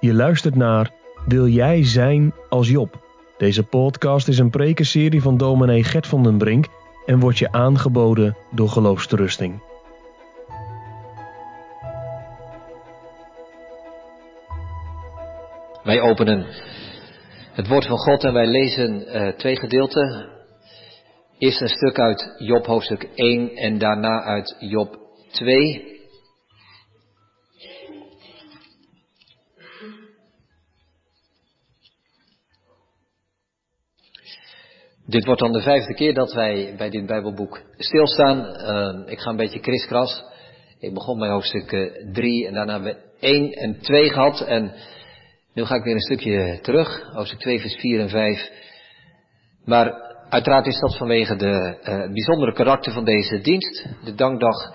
Je luistert naar Wil jij zijn als Job? Deze podcast is een prekenserie van dominee Gert van den Brink en wordt je aangeboden door Geloofsterusting. Wij openen het woord van God en wij lezen uh, twee gedeelten. Eerst een stuk uit Job hoofdstuk 1 en daarna uit Job 2. Dit wordt dan de vijfde keer dat wij bij dit Bijbelboek stilstaan. Uh, ik ga een beetje kriskras. Ik begon bij hoofdstuk 3 en daarna hebben we 1 en 2 gehad. En nu ga ik weer een stukje terug, hoofdstuk 2, vers 4 en 5. Maar uiteraard is dat vanwege de uh, bijzondere karakter van deze dienst, de dankdag.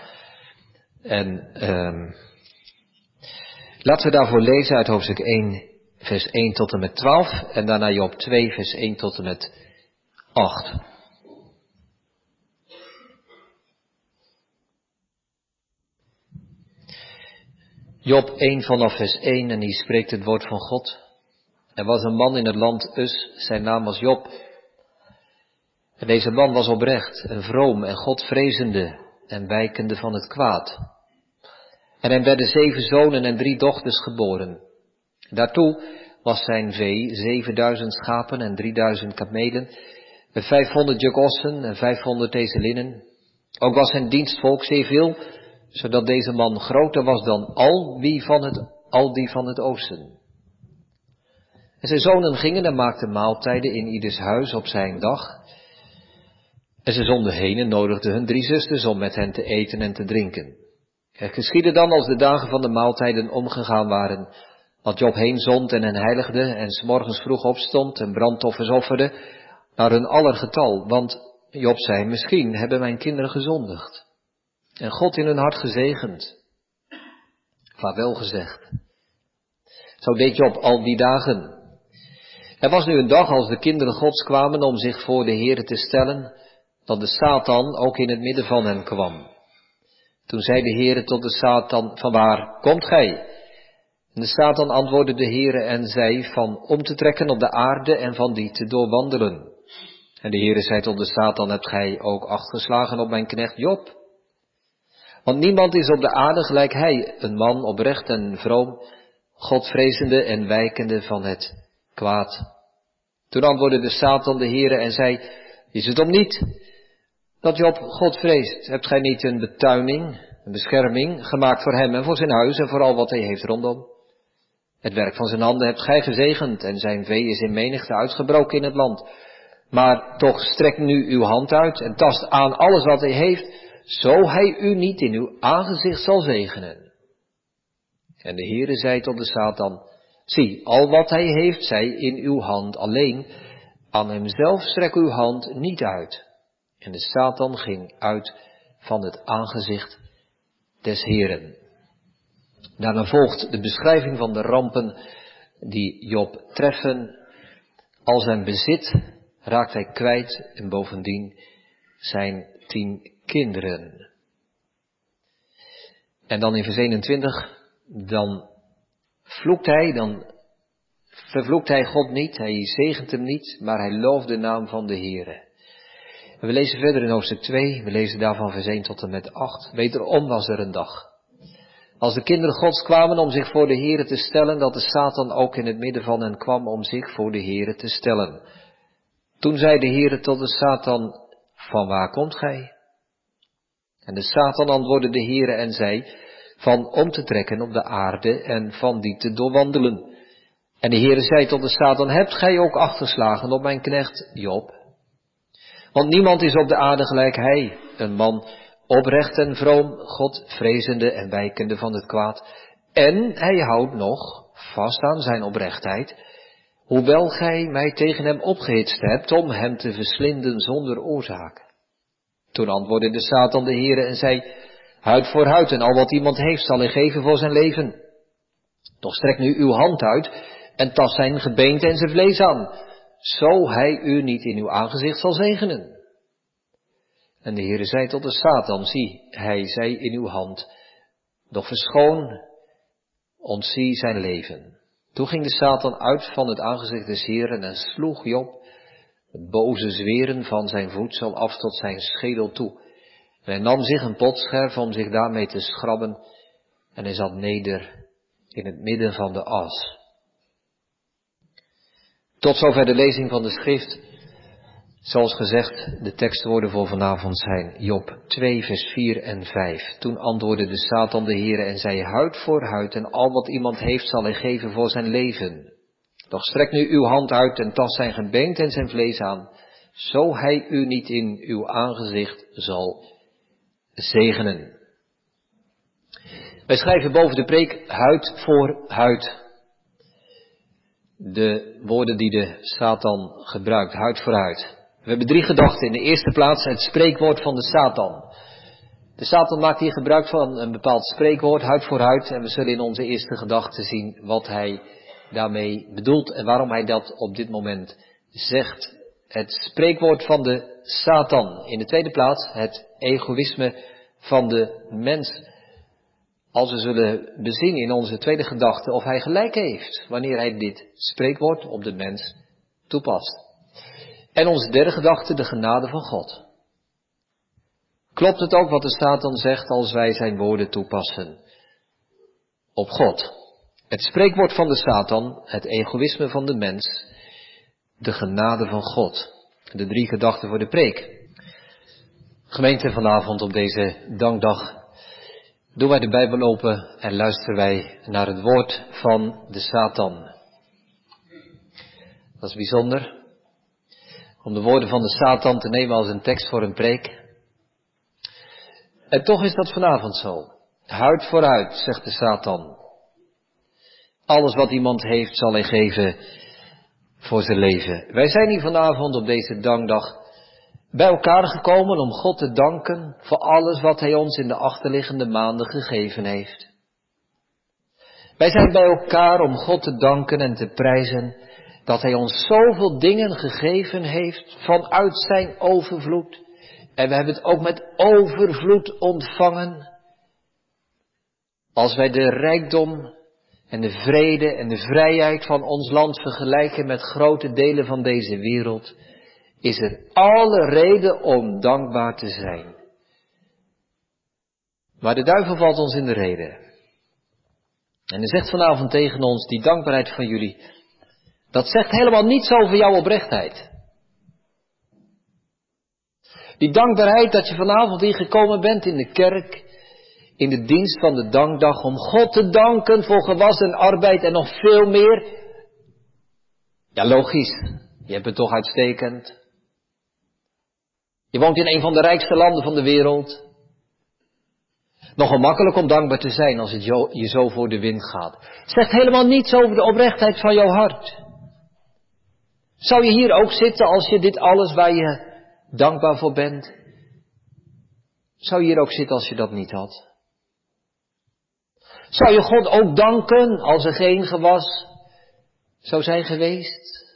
En uh, laten we daarvoor lezen uit hoofdstuk 1, vers 1 tot en met 12. En daarna Job 2, vers 1 tot en met 8. Job 1 vanaf vers 1 en die spreekt het woord van God. Er was een man in het land Us, zijn naam was Job. En deze man was oprecht en vroom en godvrezende en wijkende van het kwaad. En hem werden zeven zonen en drie dochters geboren. Daartoe was zijn vee zevenduizend schapen en drieduizend kamelen met 500 juk ossen en 500 ezelinnen. Ook was zijn dienstvolk zeer veel, zodat deze man groter was dan al wie van het, al die van het oosten. En zijn zonen gingen en maakten maaltijden in ieders huis op zijn dag. En ze zonden heen en nodigden hun drie zusters om met hen te eten en te drinken. Het geschiedde dan als de dagen van de maaltijden omgegaan waren, dat Job heen zond en hen heiligde en s morgens vroeg opstond en brandtoffers offerde, naar hun aller getal, want Job zei, misschien hebben mijn kinderen gezondigd en God in hun hart gezegend. Vaarwel gezegd. Zo deed Job al die dagen. Er was nu een dag als de kinderen Gods kwamen om zich voor de Heere te stellen, dat de Satan ook in het midden van hen kwam. Toen zei de Heere tot de Satan, van waar komt gij? En de Satan antwoordde de Heere en zei van om te trekken op de aarde en van die te doorwandelen. En de Heere zei tot de Satan, hebt gij ook acht geslagen op mijn knecht Job? Want niemand is op de aarde gelijk hij, een man oprecht en vroom, godvrezende en wijkende van het kwaad. Toen antwoordde de Satan de Heere en zei, is het om niet dat Job God vreest? Hebt gij niet een betuining, een bescherming gemaakt voor hem en voor zijn huis en voor al wat hij heeft rondom? Het werk van zijn handen hebt gij gezegend en zijn vee is in menigte uitgebroken in het land. Maar toch strek nu uw hand uit en tast aan alles wat hij heeft, zo hij u niet in uw aangezicht zal zegenen. En de Heere zei tot de Satan, zie, al wat hij heeft, zij in uw hand alleen, aan hemzelf strek uw hand niet uit. En de Satan ging uit van het aangezicht des Heeren. Daarna volgt de beschrijving van de rampen die Job treffen. Al zijn bezit raakt hij kwijt en bovendien zijn tien kinderen. En dan in vers 21, dan vloekt hij, dan vervloekt hij God niet, hij zegent hem niet, maar hij looft de naam van de Heere. we lezen verder in hoofdstuk 2, we lezen daarvan vers 1 tot en met 8. Wederom was er een dag. Als de kinderen Gods kwamen om zich voor de Heere te stellen, dat de Satan ook in het midden van hen kwam om zich voor de Heere te stellen. Toen zei de Heere tot de Satan, van waar komt gij? En de Satan antwoordde de Heere en zei, van om te trekken op de aarde en van die te doorwandelen. En de Heere zei tot de Satan, hebt gij ook achterslagen op mijn knecht Job? Want niemand is op de aarde gelijk hij, een man oprecht en vroom, God vrezende en wijkende van het kwaad. En hij houdt nog vast aan zijn oprechtheid, hoewel gij mij tegen hem opgehitst hebt om hem te verslinden zonder oorzaak. Toen antwoordde de Satan de Heere en zei, huid voor huid en al wat iemand heeft zal hij geven voor zijn leven. Doch strek nu uw hand uit en tast zijn gebeente en zijn vlees aan, zo hij u niet in uw aangezicht zal zegenen. En de Heere zei tot de Satan, zie, hij zei in uw hand, doch verschoon, ontzie zijn leven. Toen ging de Satan uit van het aangezicht des Heren en sloeg Job het boze zweren van zijn voedsel af tot zijn schedel toe. En hij nam zich een potscherf om zich daarmee te schrabben en hij zat neder in het midden van de as. Tot zover de lezing van de schrift. Zoals gezegd, de tekstwoorden voor vanavond zijn Job 2, vers 4 en 5. Toen antwoordde de Satan de Heere en zei, huid voor huid en al wat iemand heeft zal hij geven voor zijn leven. Doch strek nu uw hand uit en tast zijn gebeente en zijn vlees aan, zo hij u niet in uw aangezicht zal zegenen. Wij schrijven boven de preek huid voor huid. De woorden die de Satan gebruikt, huid voor huid. We hebben drie gedachten. In de eerste plaats het spreekwoord van de Satan. De Satan maakt hier gebruik van een bepaald spreekwoord, huid voor huid. En we zullen in onze eerste gedachte zien wat hij daarmee bedoelt en waarom hij dat op dit moment zegt. Het spreekwoord van de Satan. In de tweede plaats het egoïsme van de mens. Als we zullen bezien in onze tweede gedachte of hij gelijk heeft wanneer hij dit spreekwoord op de mens toepast. En onze derde gedachte, de genade van God. Klopt het ook wat de Satan zegt als wij zijn woorden toepassen op God? Het spreekwoord van de Satan, het egoïsme van de mens, de genade van God. De drie gedachten voor de preek. Gemeente vanavond op deze dankdag doen wij de Bijbel open en luisteren wij naar het woord van de Satan. Dat is bijzonder om de woorden van de Satan te nemen als een tekst voor een preek. En toch is dat vanavond zo. Huid voor huid, zegt de Satan. Alles wat iemand heeft zal hij geven voor zijn leven. Wij zijn hier vanavond op deze dankdag bij elkaar gekomen om God te danken voor alles wat Hij ons in de achterliggende maanden gegeven heeft. Wij zijn bij elkaar om God te danken en te prijzen dat Hij ons zoveel dingen gegeven heeft vanuit Zijn overvloed. En we hebben het ook met overvloed ontvangen. Als wij de rijkdom en de vrede en de vrijheid van ons land vergelijken met grote delen van deze wereld, is er alle reden om dankbaar te zijn. Maar de duivel valt ons in de reden. En hij zegt vanavond tegen ons, die dankbaarheid van jullie, dat zegt helemaal niets over jouw oprechtheid. Die dankbaarheid dat je vanavond hier gekomen bent in de kerk, in de dienst van de dankdag, om God te danken voor gewassen arbeid en nog veel meer. Ja, logisch. Je hebt het toch uitstekend. Je woont in een van de rijkste landen van de wereld. Nogal makkelijk om dankbaar te zijn als het je zo voor de wind gaat. Zegt helemaal niets over de oprechtheid van jouw hart. Zou je hier ook zitten als je dit alles waar je dankbaar voor bent? Zou je hier ook zitten als je dat niet had? Zou je God ook danken als er geen gewas zou zijn geweest?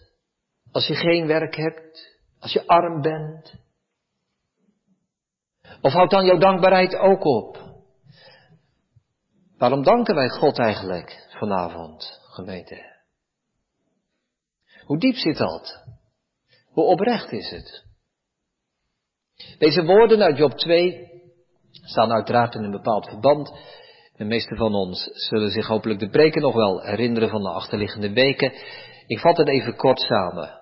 Als je geen werk hebt? Als je arm bent? Of houdt dan jouw dankbaarheid ook op? Waarom danken wij God eigenlijk vanavond, gemeente? Hoe diep zit dat? Hoe oprecht is het? Deze woorden uit Job 2 staan uiteraard in een bepaald verband. De meeste van ons zullen zich hopelijk de preken nog wel herinneren van de achterliggende weken. Ik vat het even kort samen.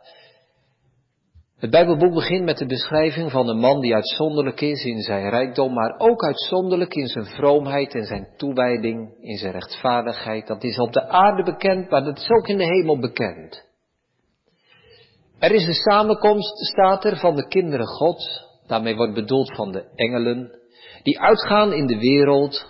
Het Bijbelboek begint met de beschrijving van een man die uitzonderlijk is in zijn rijkdom, maar ook uitzonderlijk in zijn vroomheid en zijn toewijding, in zijn rechtvaardigheid. Dat is op de aarde bekend, maar dat is ook in de hemel bekend. Er is een samenkomst, staat er, van de kinderen Gods, daarmee wordt bedoeld van de engelen, die uitgaan in de wereld.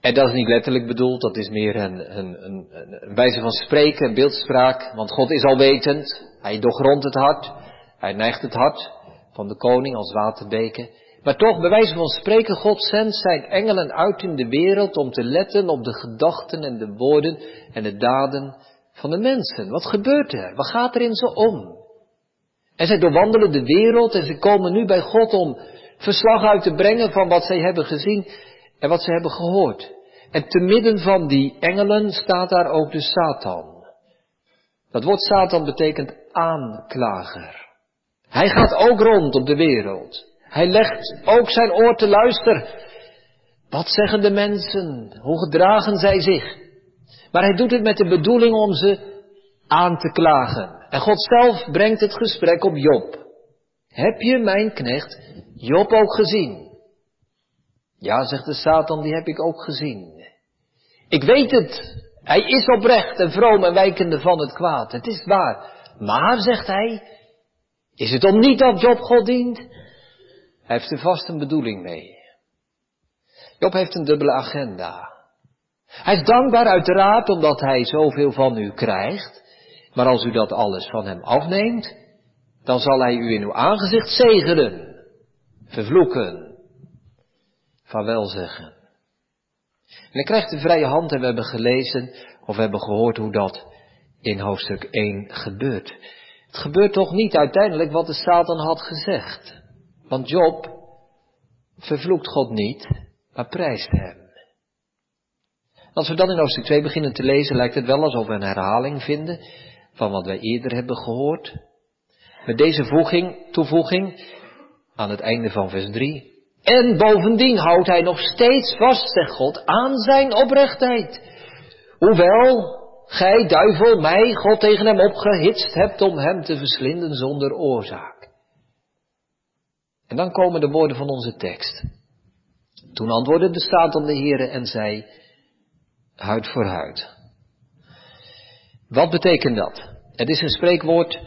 En dat is niet letterlijk bedoeld, dat is meer een, een, een, een wijze van spreken, een beeldspraak, want God is alwetend, hij doorgrondt het hart, hij neigt het hart van de koning als waterbeken. Maar toch, bij wijze van spreken, God zendt zijn engelen uit in de wereld om te letten op de gedachten en de woorden en de daden van de mensen. Wat gebeurt er? Wat gaat er in ze om? En zij doorwandelen de wereld en ze komen nu bij God om verslag uit te brengen van wat zij hebben gezien en wat ze hebben gehoord. En te midden van die engelen staat daar ook de Satan. Dat woord Satan betekent aanklager. Hij gaat ook rond op de wereld. Hij legt ook zijn oor te luisteren. Wat zeggen de mensen? Hoe gedragen zij zich? Maar hij doet het met de bedoeling om ze aan te klagen. En God zelf brengt het gesprek op Job. Heb je mijn knecht Job ook gezien? Ja, zegt de Satan, die heb ik ook gezien. Ik weet het. Hij is oprecht en vroom en wijkende van het kwaad. Het is waar. Maar, zegt hij, is het om niet dat Job God dient? Hij heeft er vast een bedoeling mee. Job heeft een dubbele agenda. Hij is dankbaar uiteraard omdat hij zoveel van u krijgt. Maar als u dat alles van hem afneemt, dan zal hij u in uw aangezicht zegenen, vervloeken, vaarwel zeggen. En hij krijgt de vrije hand en we hebben gelezen of we hebben gehoord hoe dat in hoofdstuk 1 gebeurt. Het gebeurt toch niet uiteindelijk wat de Satan had gezegd. Want Job vervloekt God niet, maar prijst hem. Als we dan in hoofdstuk 2 beginnen te lezen, lijkt het wel alsof we een herhaling vinden van wat wij eerder hebben gehoord. Met deze voeging, toevoeging aan het einde van vers 3. En bovendien houdt hij nog steeds vast, zegt God, aan zijn oprechtheid. Hoewel gij, duivel, mij, God tegen hem opgehitst hebt om hem te verslinden zonder oorzaak. En dan komen de woorden van onze tekst. Toen antwoordde de staat aan de Heere en zei, huid voor huid. Wat betekent dat? Het is een spreekwoord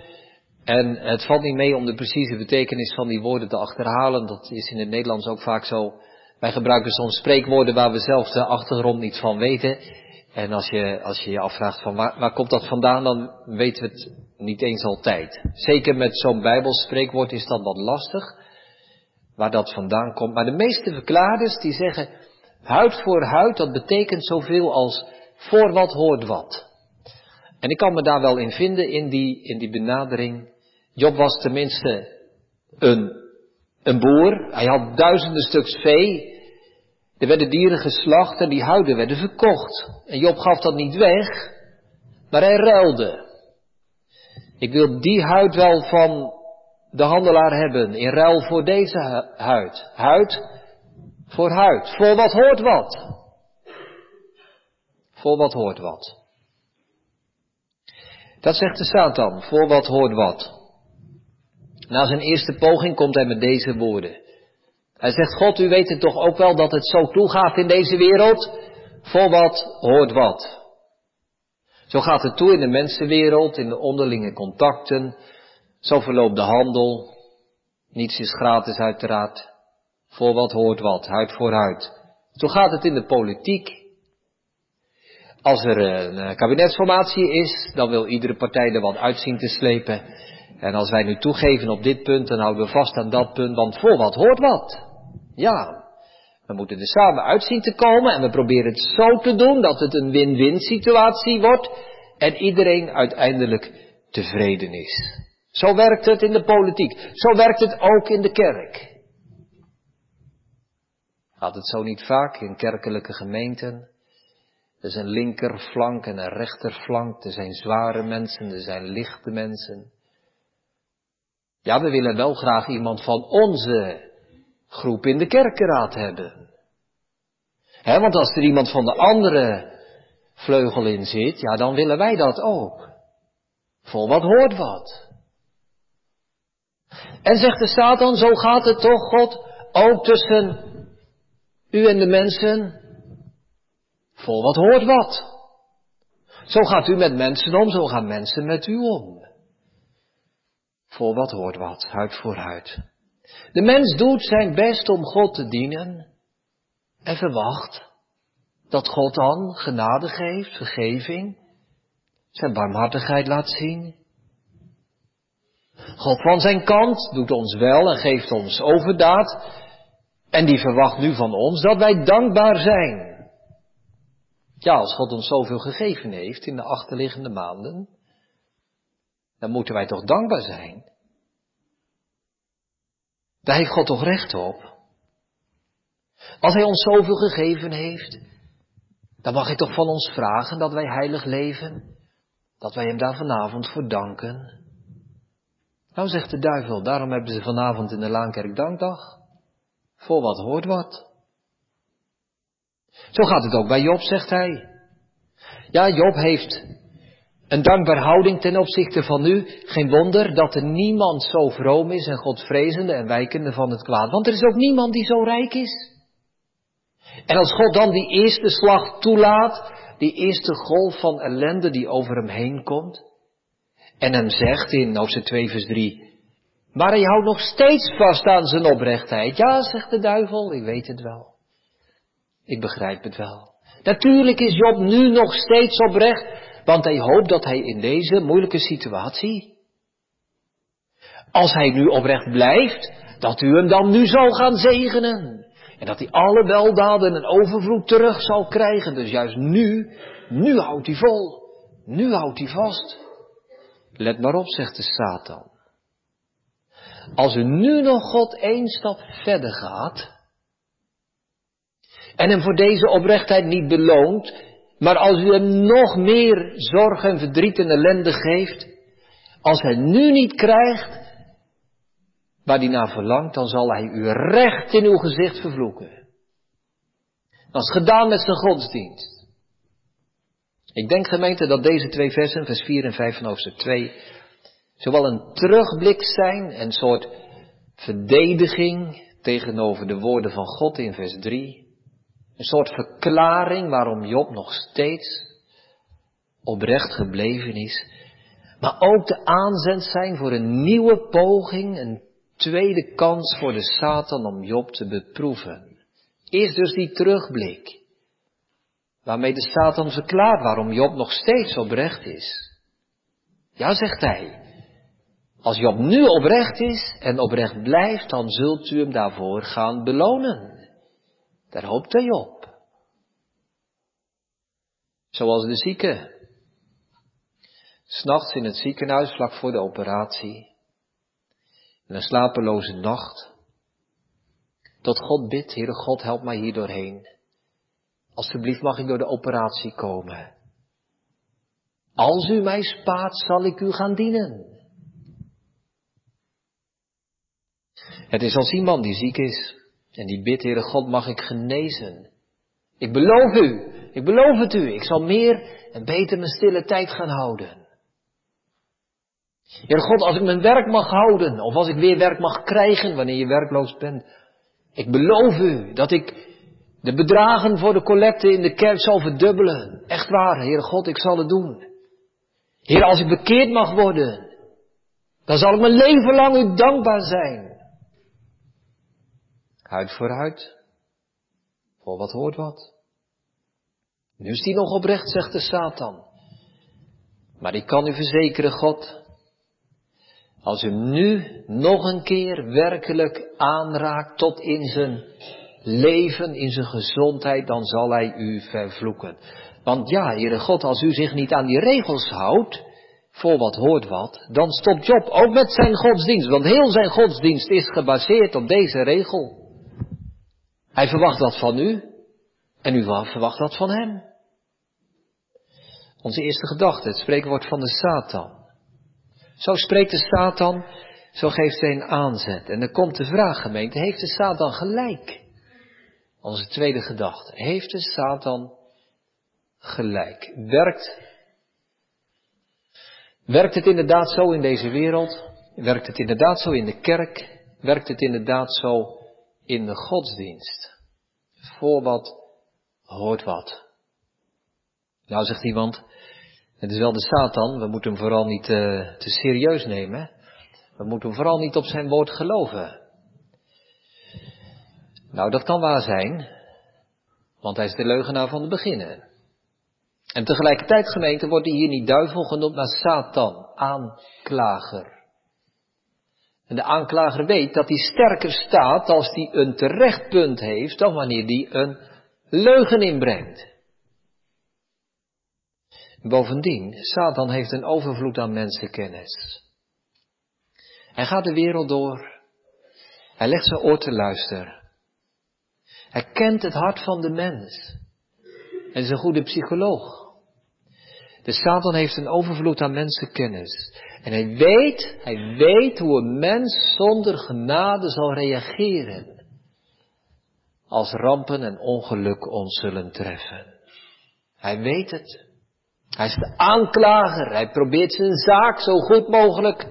en het valt niet mee om de precieze betekenis van die woorden te achterhalen. Dat is in het Nederlands ook vaak zo. Wij gebruiken soms spreekwoorden waar we zelf de achtergrond niet van weten. En als je als je, je afvraagt van waar, komt dat vandaan, dan weten we het niet eens altijd. Zeker met zo'n bijbelspreekwoord is dat wat lastig, waar dat vandaan komt. Maar de meeste verklaarders die zeggen, huid voor huid, dat betekent zoveel als voor wat hoort wat. En ik kan me daar wel in vinden, in die, in die benadering. Job was tenminste een, een boer. Hij had duizenden stuks vee. Er werden dieren geslacht en die huiden werden verkocht. En Job gaf dat niet weg, maar hij ruilde. Ik wil die huid wel van de handelaar hebben, in ruil voor deze huid. Huid voor huid. Voor wat hoort wat. Voor wat hoort wat. Dat zegt de Satan, voor wat hoort wat. Na zijn eerste poging komt hij met deze woorden. Hij zegt, God, u weet het toch ook wel dat het zo toegaat in deze wereld? Voor wat hoort wat? Zo gaat het toe in de mensenwereld, in de onderlinge contacten. Zo verloopt de handel. Niets is gratis uiteraard. Voor wat hoort wat, huid voor huid. Zo gaat het in de politiek, als er een eh, kabinetsformatie is, dan wil iedere partij er wat uitzien te slepen. En als wij nu toegeven op dit punt, dan houden we vast aan dat punt, want voor wat hoort wat. Ja, we moeten er samen uitzien te komen en we proberen het zo te doen dat het een win-win situatie wordt en iedereen uiteindelijk tevreden is. Zo werkt het in de politiek. Zo werkt het ook in de kerk. Gaat het zo niet vaak in kerkelijke gemeenten? Er is een linkerflank en een rechterflank. Er zijn zware mensen, er zijn lichte mensen. Ja, we willen wel graag iemand van onze groep in de kerkenraad hebben. He, want als er iemand van de andere vleugel in zit, ja, dan willen wij dat ook. Voor wat hoort wat. En zegt de Satan, zo gaat het toch, God, ook tussen u en de mensen. Voor wat hoort wat. Zo gaat u met mensen om, zo gaan mensen met u om. Voor wat hoort wat, huid voor huid. De mens doet zijn best om God te dienen en verwacht dat God dan genade geeft, vergeving, zijn barmhartigheid laat zien. God van zijn kant doet ons wel en geeft ons overdaad en die verwacht nu van ons dat wij dankbaar zijn. Ja, als God ons zoveel gegeven heeft in de achterliggende maanden, dan moeten wij toch dankbaar zijn. Daar heeft God toch recht op. Als Hij ons zoveel gegeven heeft, Dan mag hij toch van ons vragen dat wij heilig leven? Dat wij hem daar vanavond voor danken? Nou zegt de duivel, daarom hebben ze vanavond in de Laankerk dankdag. Voor wat hoort wat. Zo gaat het ook bij Job, zegt hij. Ja, Job heeft een dankbaar houding ten opzichte van u. Geen wonder dat er niemand zo vroom is en godvrezende en wijkende van het kwaad. Want er is ook niemand die zo rijk is. En als God dan die eerste slag toelaat, die eerste golf van ellende die over hem heen komt, en hem zegt in hoofdstuk 2 vers 3, maar hij houdt nog steeds vast aan zijn oprechtheid. Ja, zegt de duivel, ik weet het wel. Ik begrijp het wel. Natuurlijk is Job nu nog steeds oprecht, want hij hoopt dat hij in deze moeilijke situatie, als hij nu oprecht blijft, dat u hem dan nu zal gaan zegenen. En dat hij alle weldaden en overvloed terug zal krijgen. Dus juist nu, nu houdt hij vol. Nu houdt hij vast. Let maar op, zegt de Satan. Als u nu nog God één stap verder gaat, en hem voor deze oprechtheid niet beloont, maar als u hem nog meer zorg en verdriet en ellende geeft, als hij nu niet krijgt waar hij naar verlangt, dan zal hij u recht in uw gezicht vervloeken. Dat is gedaan met zijn godsdienst. Ik denk gemeente dat deze twee versen, vers 4 en 5 van hoofdstuk 2, zowel een terugblik zijn, een soort verdediging tegenover de woorden van God in vers 3, een soort verklaring waarom Job nog steeds oprecht gebleven is, maar ook de aanzet zijn voor een nieuwe poging, een tweede kans voor de Satan om Job te beproeven. Is dus die terugblik, waarmee de Satan verklaart waarom Job nog steeds oprecht is. Ja, zegt hij, als Job nu oprecht is en oprecht blijft, dan zult u hem daarvoor gaan belonen. Daar hoopt hij op. Zoals de zieke. S'nachts in het ziekenhuis vlak voor de operatie in een slapeloze nacht, tot God bidt, Heere God, help mij hier doorheen. Alsjeblieft mag ik door de operatie komen. Als u mij spaart, zal ik u gaan dienen. Het is als iemand die ziek is en die bidt, Heere God, mag ik genezen. Ik beloof u, ik beloof het u, ik zal meer en beter mijn stille tijd gaan houden. Heer God, als ik mijn werk mag houden, of als ik weer werk mag krijgen wanneer je werkloos bent, ik beloof u dat ik de bedragen voor de collecte in de kerk zal verdubbelen. Echt waar, Heer God, ik zal het doen. Heer, als ik bekeerd mag worden, dan zal ik mijn leven lang u dankbaar zijn. Huid voor huid, voor wat hoort wat. Nu is die nog oprecht, zegt de Satan. Maar ik kan u verzekeren, God, als u nu nog een keer werkelijk aanraakt tot in zijn leven, in zijn gezondheid, dan zal hij u vervloeken. Want ja, Heere God, als u zich niet aan die regels houdt, voor wat hoort wat, dan stopt Job ook met zijn godsdienst. Want heel zijn godsdienst is gebaseerd op deze regel. Hij verwacht dat van u en u verwacht dat van hem. Onze eerste gedachte, het spreekwoord van de Satan. Zo spreekt de Satan, zo geeft hij een aanzet. En dan komt de vraag, gemeente, heeft de Satan gelijk? Onze tweede gedachte, heeft de Satan gelijk? Werkt, werkt het inderdaad zo in deze wereld? Werkt het inderdaad zo in de kerk? Werkt het inderdaad zo in de godsdienst? Voor wat hoort wat? Nou zegt iemand, het is wel de Satan, we moeten hem vooral niet uh, te serieus nemen. We moeten hem vooral niet op zijn woord geloven. Nou, dat kan waar zijn, want hij is de leugenaar van het beginnen. En tegelijkertijd, gemeente, wordt hij hier niet duivel genoemd, maar Satan, aanklager. En de aanklager weet dat hij sterker staat als hij een terechtpunt heeft dan wanneer hij een leugen inbrengt. Bovendien, Satan heeft een overvloed aan mensenkennis. Hij gaat de wereld door. Hij legt zijn oor te luisteren. Hij kent het hart van de mens. En is een goede psycholoog. De Satan heeft een overvloed aan mensenkennis. En hij weet, hij weet hoe een mens zonder genade zal reageren. Als rampen en ongeluk ons zullen treffen. Hij weet het. Hij is de aanklager. Hij probeert zijn zaak zo goed mogelijk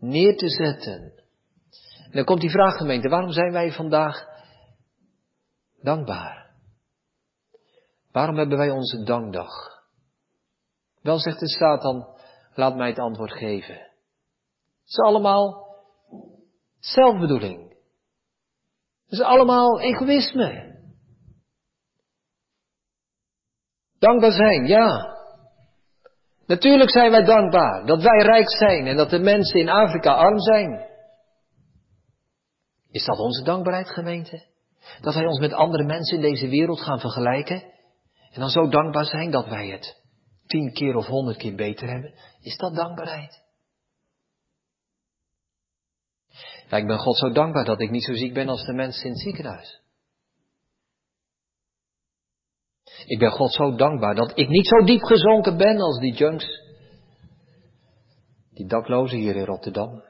neer te zetten. En dan komt die vraag gemeente, waarom zijn wij vandaag dankbaar? Waarom hebben wij onze dankdag? Wel zegt de Satan, laat mij het antwoord geven. Het is allemaal zelfbedoeling. Het is allemaal egoïsme. Dankbaar zijn, ja. Natuurlijk zijn wij dankbaar dat wij rijk zijn en dat de mensen in Afrika arm zijn. Is dat onze dankbaarheid, gemeente? Dat wij ons met andere mensen in deze wereld gaan vergelijken en dan zo dankbaar zijn dat wij het tien keer of honderd keer beter hebben? Is dat dankbaarheid? Ja, ik ben God zo dankbaar dat ik niet zo ziek ben als de mensen in het ziekenhuis. Ik ben God zo dankbaar dat ik niet zo diep gezonken ben als die junks, die daklozen hier in Rotterdam.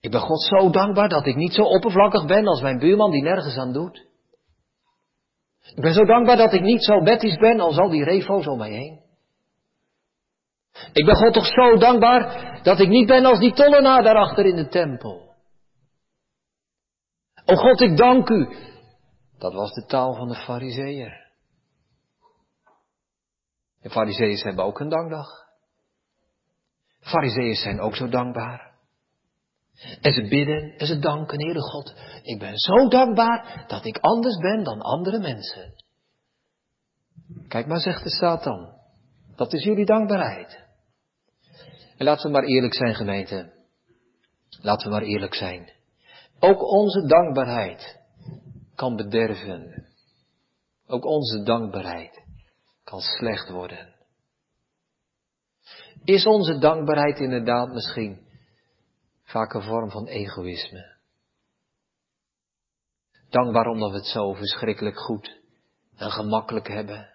Ik ben God zo dankbaar dat ik niet zo oppervlakkig ben als mijn buurman die nergens aan doet. Ik ben zo dankbaar dat ik niet zo bettisch ben als al die refo's om mij heen. Ik ben God toch zo dankbaar dat ik niet ben als die tollenaar daarachter in de tempel. O God, ik dank u. Dat was de taal van de fariseeër. De fariseeërs hebben ook een dankdag. Fariseeërs zijn ook zo dankbaar. En ze bidden en ze danken, Heere God, ik ben zo dankbaar dat ik anders ben dan andere mensen. Kijk maar, zegt de Satan, dat is jullie dankbaarheid. En laten we maar eerlijk zijn, gemeente. Laten we maar eerlijk zijn. Ook onze dankbaarheid kan bederven. Ook onze dankbaarheid kan slecht worden. Is onze dankbaarheid inderdaad misschien vaak een vorm van egoïsme. Dankbaar omdat we het zo verschrikkelijk goed en gemakkelijk hebben.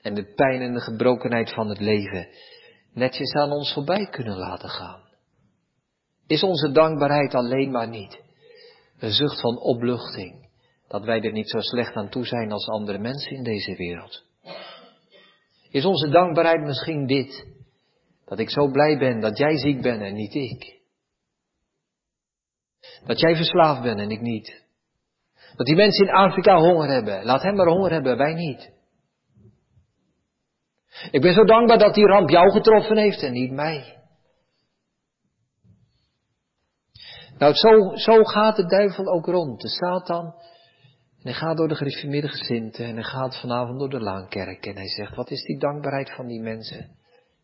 En de pijn en de gebrokenheid van het leven netjes aan ons voorbij kunnen laten gaan. Is onze dankbaarheid alleen maar niet een zucht van opluchting, dat wij er niet zo slecht aan toe zijn als andere mensen in deze wereld? Is onze dankbaarheid misschien dit, dat ik zo blij ben dat jij ziek bent en niet ik? Dat jij verslaafd bent en ik niet. Dat die mensen in Afrika honger hebben. Laat hen maar honger hebben, wij niet. Ik ben zo dankbaar dat die ramp jou getroffen heeft en niet mij. Nou, zo, zo gaat de duivel ook rond, de Satan. En hij gaat door de gereformeerde gezinten en hij gaat vanavond door de Laankerk en hij zegt, wat is die dankbaarheid van die mensen?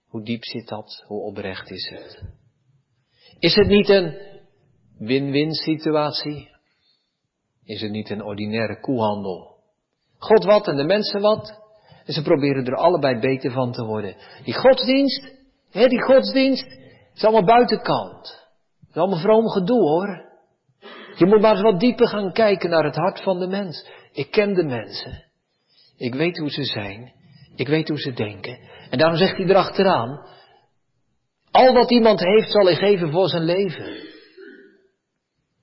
Hoe diep zit dat? Hoe oprecht is het? Is het niet een win-win situatie? Is het niet een ordinaire koehandel? God wat en de mensen wat? En ze proberen er allebei beter van te worden. Die godsdienst, hè, die godsdienst, is allemaal buitenkant. Het is allemaal vroom gedoe hoor. Je moet maar eens wat dieper gaan kijken naar het hart van de mens. Ik ken de mensen. Ik weet hoe ze zijn. Ik weet hoe ze denken. En daarom zegt hij erachteraan, al wat iemand heeft zal hij geven voor zijn leven.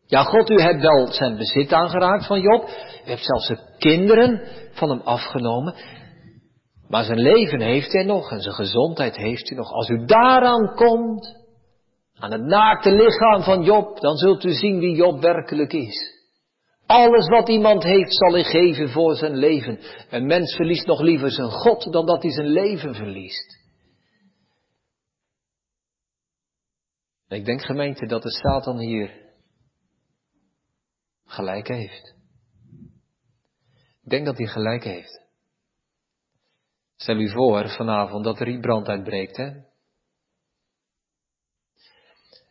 Ja, God, u hebt wel zijn bezit aangeraakt van Job. U hebt zelfs de kinderen van hem afgenomen. Maar zijn leven heeft hij nog en zijn gezondheid heeft hij nog. Als u daaraan komt, aan het naakte lichaam van Job, dan zult u zien wie Job werkelijk is. Alles wat iemand heeft zal hij geven voor zijn leven. Een mens verliest nog liever zijn God dan dat hij zijn leven verliest. Ik denk gemeente dat de Satan hier gelijk heeft. Ik denk dat hij gelijk heeft. Stel u voor vanavond dat er hier brand uitbreekt, hè?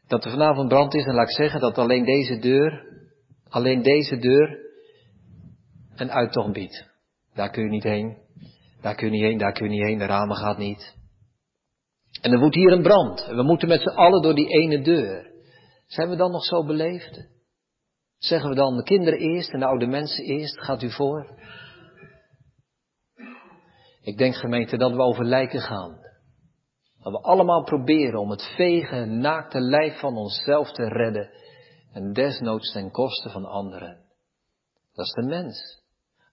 Dat er vanavond brand is en laat ik zeggen dat alleen deze deur, alleen deze deur een uittocht biedt. Daar kun je niet heen, daar kun je niet heen, daar kun je niet heen, de ramen gaat niet. En er wordt hier een brand en we moeten met z'n allen door die ene deur. Zijn we dan nog zo beleefd? Zeggen we dan de kinderen eerst en de oude mensen eerst, gaat u voor? Ik denk gemeente dat we over lijken gaan. Dat we allemaal proberen om het vege, naakte lijf van onszelf te redden en desnoods ten koste van anderen. Dat is de mens.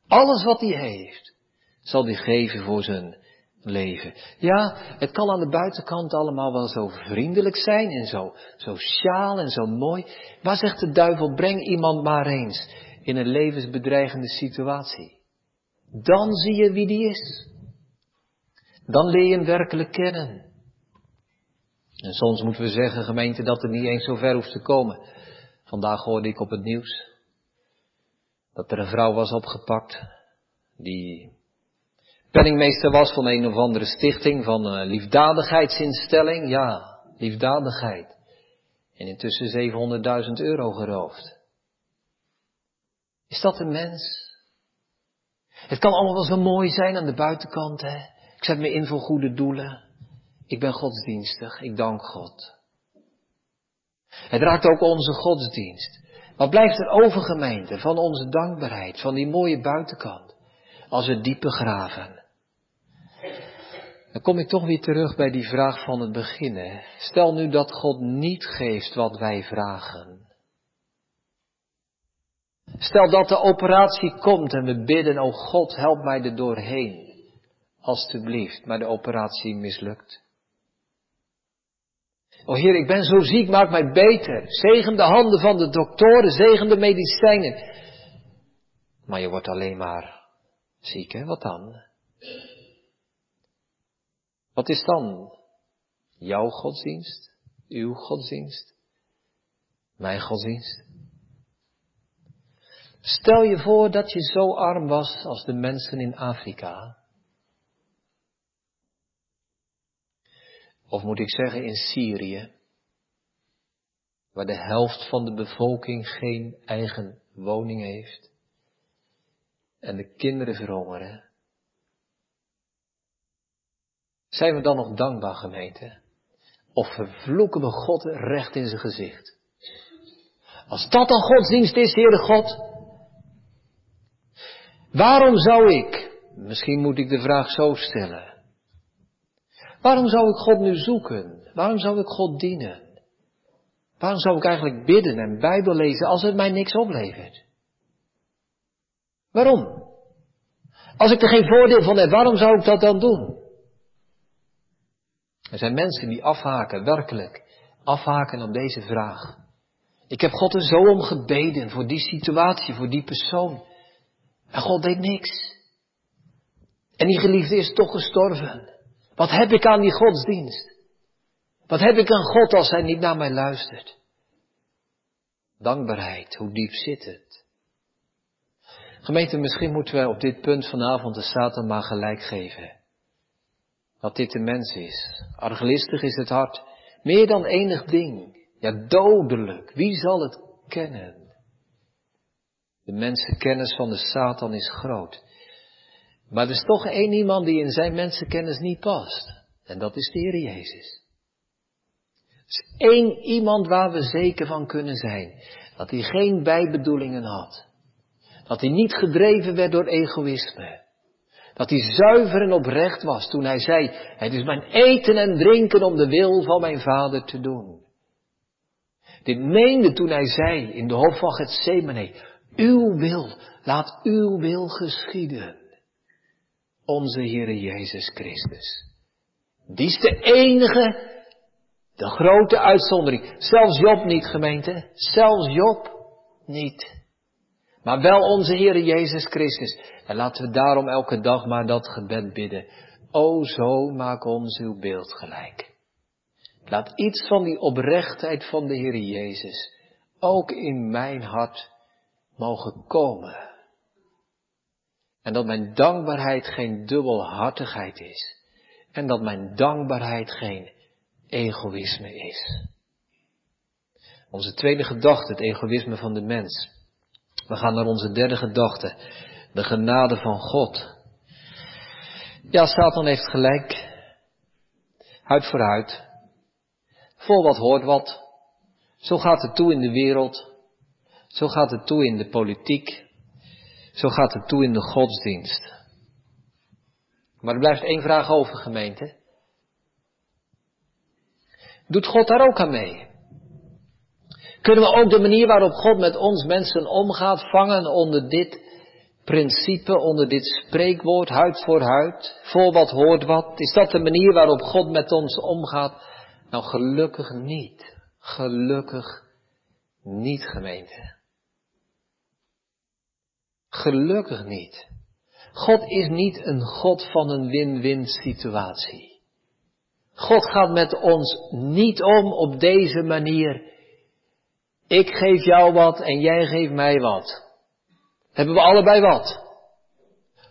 Alles wat hij heeft, zal hij geven voor zijn leven. Ja, het kan aan de buitenkant allemaal wel zo vriendelijk zijn en zo sociaal en zo mooi. Maar zegt de duivel, breng iemand maar eens in een levensbedreigende situatie. Dan zie je wie die is. Dan leer je hem werkelijk kennen. En soms moeten we zeggen, gemeente, dat het niet eens zo ver hoeft te komen. Vandaag hoorde ik op het nieuws dat er een vrouw was opgepakt die penningmeester was van een of andere stichting, van een liefdadigheidsinstelling. Ja, liefdadigheid. En intussen 700.000 euro geroofd. Is dat een mens? Het kan allemaal wel zo mooi zijn aan de buitenkant, hè. Ik zet me in voor goede doelen. Ik ben godsdienstig, ik dank God. Het raakt ook onze godsdienst. Wat blijft er over gemeente van onze dankbaarheid, van die mooie buitenkant, als we diepe graven? Dan kom ik toch weer terug bij die vraag van het begin. Stel nu dat God niet geeft wat wij vragen. Stel dat de operatie komt en we bidden, oh God, help mij er doorheen. Alsjeblieft, maar de operatie mislukt. O Heer, ik ben zo ziek, maak mij beter. Zegen de handen van de doktoren, zegen de medicijnen. Maar je wordt alleen maar ziek, hè? Wat dan? Wat is dan jouw godsdienst? Uw godsdienst? Mijn godsdienst? Stel je voor dat je zo arm was als de mensen in Afrika. Of moet ik zeggen in Syrië, waar de helft van de bevolking geen eigen woning heeft en de kinderen verhongeren. Zijn we dan nog dankbaar, gemeente? Of vervloeken we God recht in zijn gezicht? Als dat dan godsdienst is, Heere God, waarom zou ik, misschien moet ik de vraag zo stellen, Waarom zou ik God nu zoeken? Waarom zou ik God dienen? Waarom zou ik eigenlijk bidden en Bijbel lezen als het mij niks oplevert? Waarom? Als ik er geen voordeel van heb, waarom zou ik dat dan doen? Er zijn mensen die afhaken, werkelijk, afhaken op deze vraag. Ik heb God er zo om gebeden voor die situatie, voor die persoon. En God deed niks. En die geliefde is toch gestorven. Wat heb ik aan die godsdienst? Wat heb ik aan God als Hij niet naar mij luistert? Dankbaarheid, hoe diep zit het? Gemeente, misschien moeten we op dit punt vanavond de Satan maar gelijk geven. Dat dit de mens is. Arglistig is het hart. Meer dan enig ding. Ja, dodelijk. Wie zal het kennen? De mensenkennis van de Satan is groot. Maar er is toch één iemand die in zijn mensenkennis niet past. En dat is de Heer Jezus. Er is één iemand waar we zeker van kunnen zijn. Dat hij geen bijbedoelingen had. Dat hij niet gedreven werd door egoïsme. Dat hij zuiver en oprecht was toen hij zei, het is mijn eten en drinken om de wil van mijn vader te doen. Dit meende toen hij zei in de hof van Gethsemane, uw wil, laat uw wil geschieden onze Heere Jezus Christus. Die is de enige, de grote uitzondering. Zelfs Job niet, gemeente. Zelfs Job niet. Maar wel onze Heere Jezus Christus. En laten we daarom elke dag maar dat gebed bidden. O zo maak ons uw beeld gelijk. Laat iets van die oprechtheid van de Heere Jezus ook in mijn hart mogen komen. En dat mijn dankbaarheid geen dubbelhartigheid is. En dat mijn dankbaarheid geen egoïsme is. Onze tweede gedachte, het egoïsme van de mens. We gaan naar onze derde gedachte, de genade van God. Ja, Satan heeft gelijk. Huid voor huid. Vol wat hoort wat. Zo gaat het toe in de wereld. Zo gaat het toe in de politiek. Zo gaat het toe in de godsdienst. Maar er blijft één vraag over, gemeente. Doet God daar ook aan mee? Kunnen we ook de manier waarop God met ons mensen omgaat vangen onder dit principe, onder dit spreekwoord, huid voor huid, voor wat hoort wat? Is dat de manier waarop God met ons omgaat? Nou, gelukkig niet. Gelukkig niet, gemeente. Gelukkig niet. God is niet een God van een win-win situatie. God gaat met ons niet om op deze manier. Ik geef jou wat en jij geeft mij wat. Hebben we allebei wat?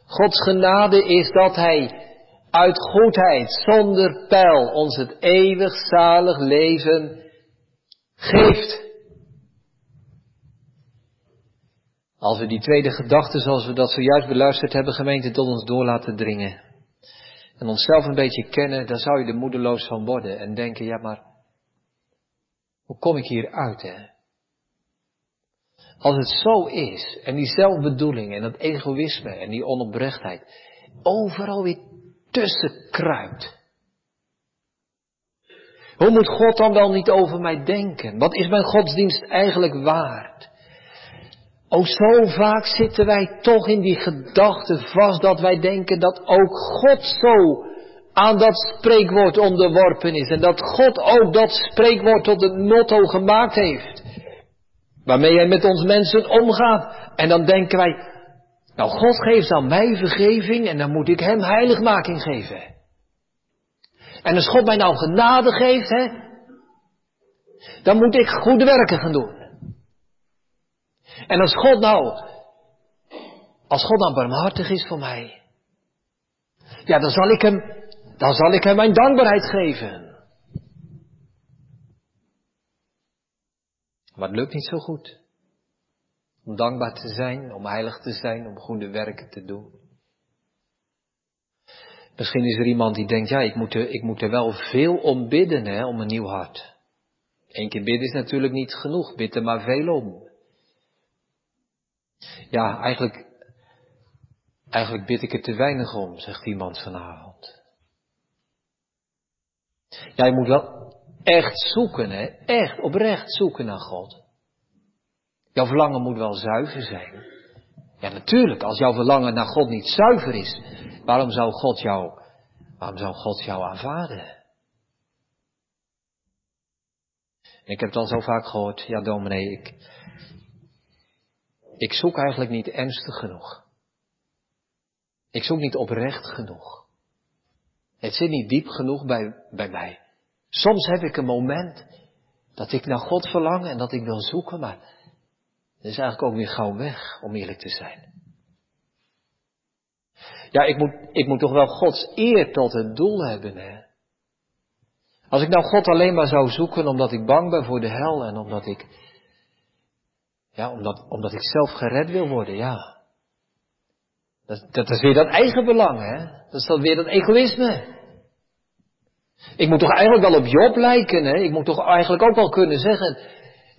Gods genade is dat Hij uit goedheid, zonder pijl, ons het eeuwig zalig leven geeft. Als we die tweede gedachte, zoals we dat zojuist beluisterd hebben, gemeente tot ons door laten dringen. En onszelf een beetje kennen, dan zou je er moedeloos van worden en denken, ja maar, hoe kom ik hier uit hè? Als het zo is, en die zelfbedoeling en dat egoïsme en die onoprechtheid overal weer tussen kruipt. Hoe moet God dan wel niet over mij denken? Wat is mijn godsdienst eigenlijk waard? O, zo vaak zitten wij toch in die gedachte vast dat wij denken dat ook God zo aan dat spreekwoord onderworpen is. En dat God ook dat spreekwoord tot het motto gemaakt heeft. Waarmee hij met ons mensen omgaat. En dan denken wij, nou God geeft aan mij vergeving en dan moet ik hem heiligmaking geven. En als God mij nou genade geeft, hè, dan moet ik goede werken gaan doen. En als God nou, als God nou barmhartig is voor mij, ja, dan zal ik hem, dan zal ik hem mijn dankbaarheid geven. Maar het lukt niet zo goed. Om dankbaar te zijn, om heilig te zijn, om goede werken te doen. Misschien is er iemand die denkt, ja, ik moet er, ik moet er wel veel om bidden, hè, om een nieuw hart. Eén keer bidden is natuurlijk niet genoeg, bid er maar veel om. Ja, eigenlijk, eigenlijk bid ik er te weinig om, zegt iemand vanavond. Jij moet wel echt zoeken, hè? Echt, oprecht zoeken naar God. Jouw verlangen moet wel zuiver zijn. Ja, natuurlijk, als jouw verlangen naar God niet zuiver is, waarom zou God jou, waarom zou God jou aanvaarden? ik heb het al zo vaak gehoord, ja dominee, ik, ik zoek eigenlijk niet ernstig genoeg. Ik zoek niet oprecht genoeg. Het zit niet diep genoeg bij, bij mij. Soms heb ik een moment dat ik naar God verlang en dat ik wil zoeken, maar het is eigenlijk ook weer gauw weg, om eerlijk te zijn. Ja, ik moet, ik moet toch wel Gods eer tot het doel hebben, hè. Als ik nou God alleen maar zou zoeken omdat ik bang ben voor de hel en omdat ik ja, omdat, omdat ik zelf gered wil worden, ja. Dat, dat is weer dat eigen belang, hè. Dat is dan weer dat egoïsme. Ik moet toch eigenlijk wel op Job lijken, hè. Ik moet toch eigenlijk ook wel kunnen zeggen,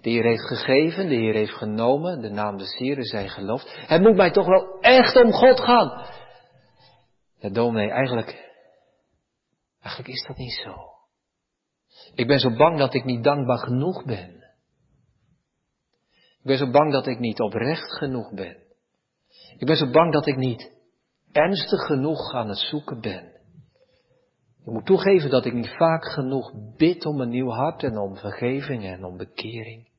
de Heer heeft gegeven, de Heer heeft genomen, de naam des Heeren zij geloofd. Het moet mij toch wel echt om God gaan. Ja, dominee, eigenlijk, eigenlijk is dat niet zo. Ik ben zo bang dat ik niet dankbaar genoeg ben. Ik ben zo bang dat ik niet oprecht genoeg ben. Ik ben zo bang dat ik niet ernstig genoeg aan het zoeken ben. Ik moet toegeven dat ik niet vaak genoeg bid om een nieuw hart en om vergeving en om bekering.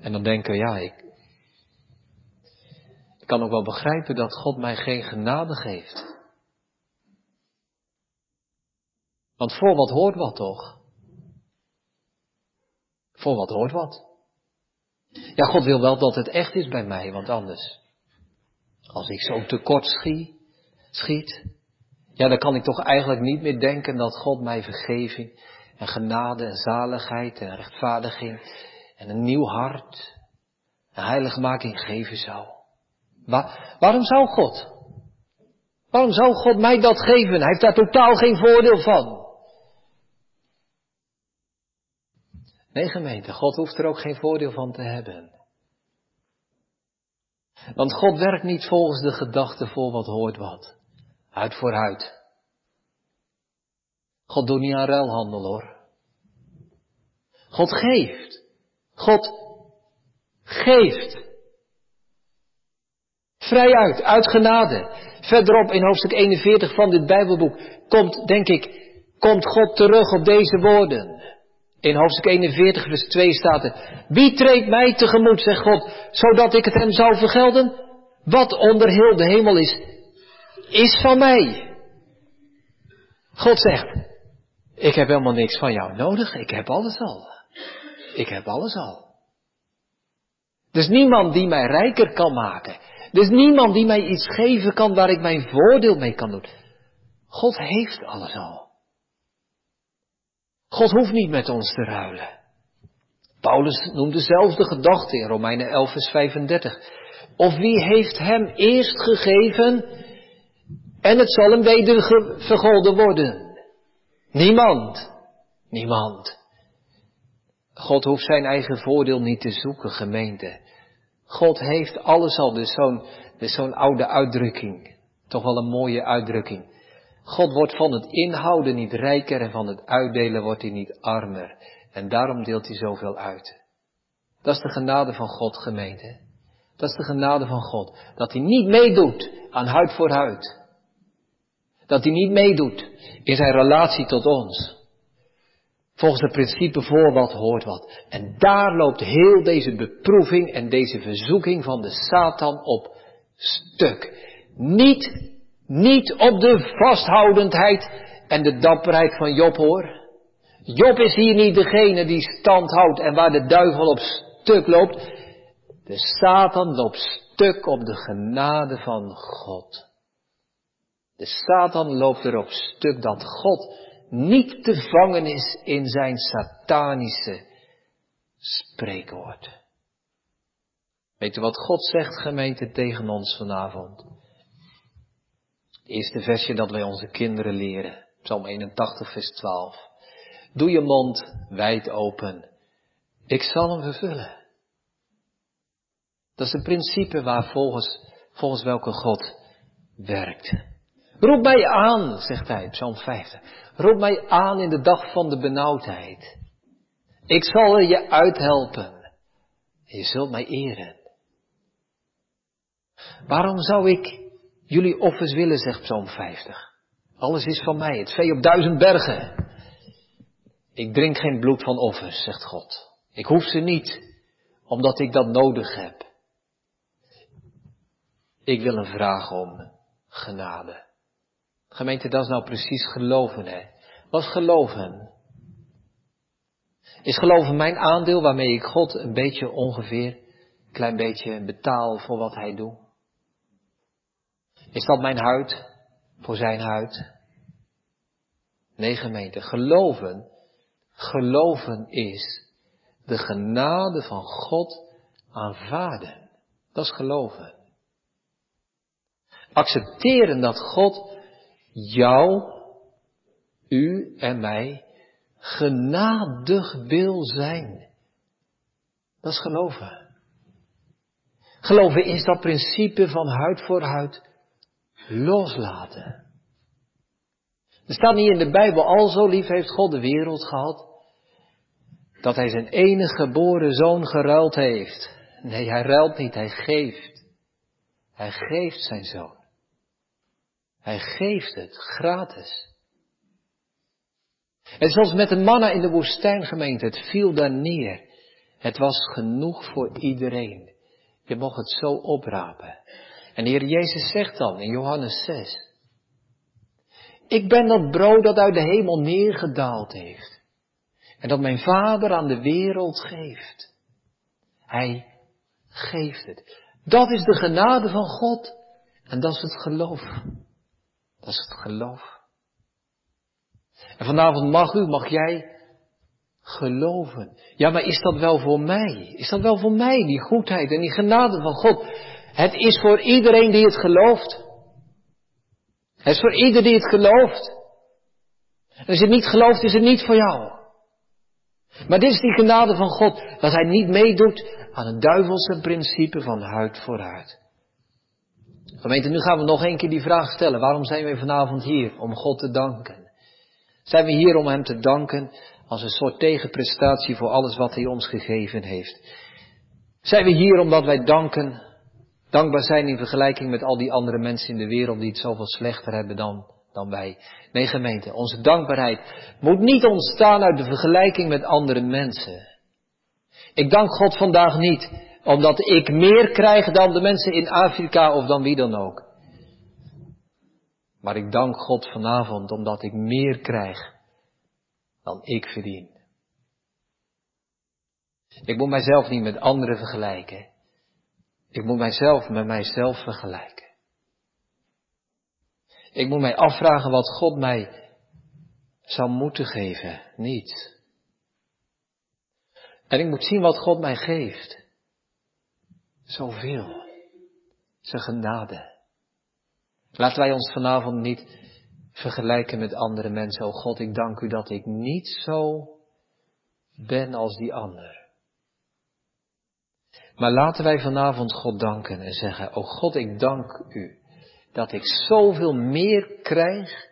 En dan denken ja, ik, ik kan ook wel begrijpen dat God mij geen genade geeft. Want voor wat hoort wat toch? Voor wat hoort wat. Ja, God wil wel dat het echt is bij mij, want anders. Als ik zo tekort schiet, schiet, ja, dan kan ik toch eigenlijk niet meer denken dat God mij vergeving en genade en zaligheid en rechtvaardiging en een nieuw hart en heiligmaking geven zou. Waar, waarom zou God? Waarom zou God mij dat geven? Hij heeft daar totaal geen voordeel van. Nee gemeente, God hoeft er ook geen voordeel van te hebben. Want God werkt niet volgens de gedachte voor wat hoort wat. Huid voor huid. God doet niet aan ruilhandel hoor. God geeft. God geeft. Vrij uit, uit genade. Verderop in hoofdstuk 41 van dit Bijbelboek komt, denk ik, komt God terug op deze woorden. In hoofdstuk 41 vers 2 staat er, wie treedt mij tegemoet, zegt God, zodat ik het hem zou vergelden? Wat onder heel de hemel is, is van mij. God zegt, ik heb helemaal niks van jou nodig, ik heb alles al. Ik heb alles al. Er is niemand die mij rijker kan maken. Er is niemand die mij iets geven kan waar ik mijn voordeel mee kan doen. God heeft alles al. God hoeft niet met ons te ruilen. Paulus noemt dezelfde gedachte in Romeinen 11, vers 35. Of wie heeft hem eerst gegeven en het zal hem weder vergolden worden? Niemand. Niemand. God hoeft zijn eigen voordeel niet te zoeken, gemeente. God heeft alles al, dus zo'n dus zo'n oude uitdrukking. Toch wel een mooie uitdrukking. God wordt van het inhouden niet rijker en van het uitdelen wordt hij niet armer. En daarom deelt hij zoveel uit. Dat is de genade van God, gemeente. Dat is de genade van God. Dat hij niet meedoet aan huid voor huid. Dat hij niet meedoet in zijn relatie tot ons. Volgens het principe voor wat hoort wat. En daar loopt heel deze beproeving en deze verzoeking van de Satan op stuk. Niet niet op de vasthoudendheid en de dapperheid van Job hoor. Job is hier niet degene die stand houdt en waar de duivel op stuk loopt. De Satan loopt stuk op de genade van God. De Satan loopt erop stuk dat God niet te vangen is in zijn satanische spreekwoord. Weet u wat God zegt, gemeente, tegen ons vanavond? eerste versje dat wij onze kinderen leren. Psalm 81, vers 12. Doe je mond wijd open. Ik zal hem vervullen. Dat is een principe waar volgens, volgens welke God werkt. Roep mij aan, zegt hij, Psalm 50. Roep mij aan in de dag van de benauwdheid. Ik zal je uithelpen. Je zult mij eren. Waarom zou ik jullie offers willen, zegt Psalm 50. Alles is van mij, het vee op duizend bergen. Ik drink geen bloed van offers, zegt God. Ik hoef ze niet, omdat ik dat nodig heb. Ik wil een vraag om genade. Gemeente, dat is nou precies geloven, hè? Wat is geloven? Is geloven mijn aandeel waarmee ik God een beetje ongeveer, klein beetje betaal voor wat hij doet? Is dat mijn huid voor zijn huid? Nee, gemeente, geloven, geloven is de genade van God aanvaarden. Dat is geloven. Accepteren dat God jou, u en mij genadig wil zijn. Dat is geloven. Geloven is dat principe van huid voor huid, loslaten. Er staat niet in de Bijbel, al zo lief heeft God de wereld gehad, dat hij zijn enige geboren zoon geruild heeft. Nee, hij ruilt niet, hij geeft. Hij geeft zijn zoon. Hij geeft het gratis. En zoals met de manna in de woestijn gemeente, het viel daar neer. Het was genoeg voor iedereen. Je mocht het zo oprapen. En de Heer Jezus zegt dan in Johannes 6. Ik ben dat brood dat uit de hemel neergedaald heeft. En dat mijn Vader aan de wereld geeft. Hij geeft het. Dat is de genade van God. En dat is het geloof. Dat is het geloof. En vanavond mag u, mag jij geloven. Ja, maar is dat wel voor mij? Is dat wel voor mij, die goedheid en die genade van God? Het is voor iedereen die het gelooft. Het is voor ieder die het gelooft. En als je het niet gelooft, is het niet voor jou. Maar dit is die genade van God, dat Hij niet meedoet aan het duivelse principe van huid voor huid. Gemeente, nu gaan we nog een keer die vraag stellen. Waarom zijn we vanavond hier? Om God te danken. Zijn we hier om Hem te danken als een soort tegenprestatie voor alles wat Hij ons gegeven heeft? Zijn we hier omdat wij danken, dankbaar zijn in vergelijking met al die andere mensen in de wereld die het zoveel slechter hebben dan, dan wij? Nee, gemeente, onze dankbaarheid moet niet ontstaan uit de vergelijking met andere mensen. Ik dank God vandaag niet omdat ik meer krijg dan de mensen in Afrika of dan wie dan ook. Maar ik dank God vanavond omdat ik meer krijg dan ik verdien. Ik moet mijzelf niet met anderen vergelijken. Ik moet mijzelf met mijzelf vergelijken. Ik moet mij afvragen wat God mij zou moeten geven. Niet. En ik moet zien wat God mij geeft. Zoveel. Zijn genade. Laten wij ons vanavond niet vergelijken met andere mensen. Oh God, ik dank u dat ik niet zo ben als die ander. Maar laten wij vanavond God danken en zeggen, oh God, ik dank u dat ik zoveel meer krijg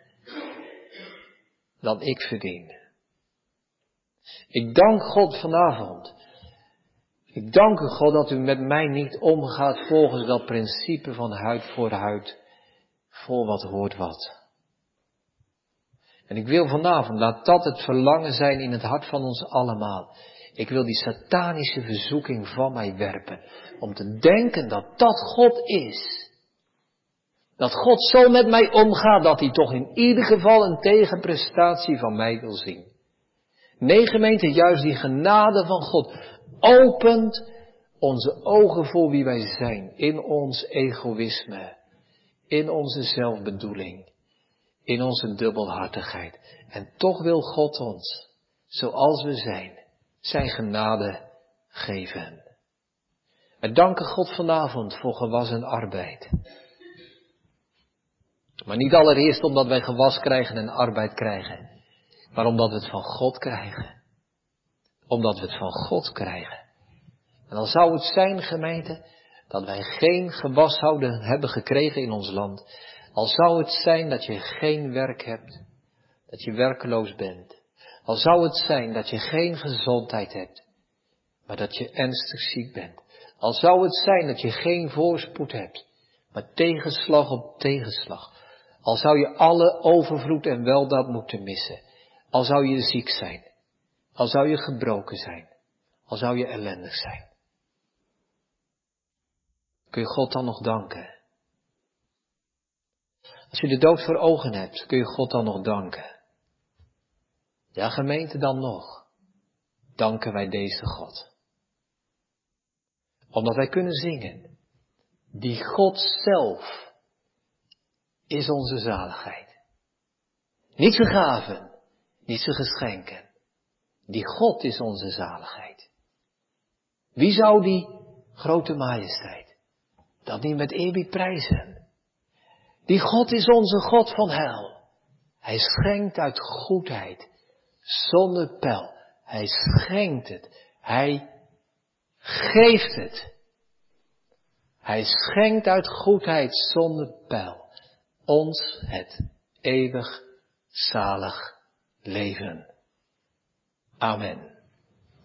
dan ik verdien. Ik dank God vanavond. Ik dank u God dat u met mij niet omgaat volgens dat principe van huid voor huid, voor wat hoort wat. En ik wil vanavond, laat dat het verlangen zijn in het hart van ons allemaal. Ik wil die satanische verzoeking van mij werpen. Om te denken dat dat God is. Dat God zo met mij omgaat dat hij toch in ieder geval een tegenprestatie van mij wil zien. Nee gemeente, juist die genade van God opent onze ogen voor wie wij zijn. In ons egoïsme. In onze zelfbedoeling. In onze dubbelhartigheid. En toch wil God ons, zoals we zijn, zijn genade geven. We danken God vanavond voor gewassen arbeid. Maar niet allereerst omdat wij gewas krijgen en arbeid krijgen, maar omdat we het van God krijgen. Omdat we het van God krijgen. En dan zou het zijn, gemeente, dat wij geen gewas zouden hebben gekregen in ons land. Al zou het zijn dat je geen werk hebt, dat je werkeloos bent. Al zou het zijn dat je geen gezondheid hebt, maar dat je ernstig ziek bent. Al zou het zijn dat je geen voorspoed hebt, maar tegenslag op tegenslag. Al zou je alle overvloed en weldaad moeten missen. Al zou je ziek zijn. Al zou je gebroken zijn. Al zou je ellendig zijn. Kun je God dan nog danken? Als je de dood voor ogen hebt, kun je God dan nog danken? Ja, gemeente dan nog. Danken wij deze God. Omdat wij kunnen zingen. Die God zelf is onze zaligheid. Niet zijn gaven, niet zijn geschenken. Die God is onze zaligheid. Wie zou die grote majesteit dat niet met eerbied prijzen? Die God is onze God van hel. Hij schenkt uit goedheid, zonder pijl. Hij schenkt het. Hij geeft het. Hij schenkt uit goedheid zonder pijl ons het eeuwig zalig leven. Amen.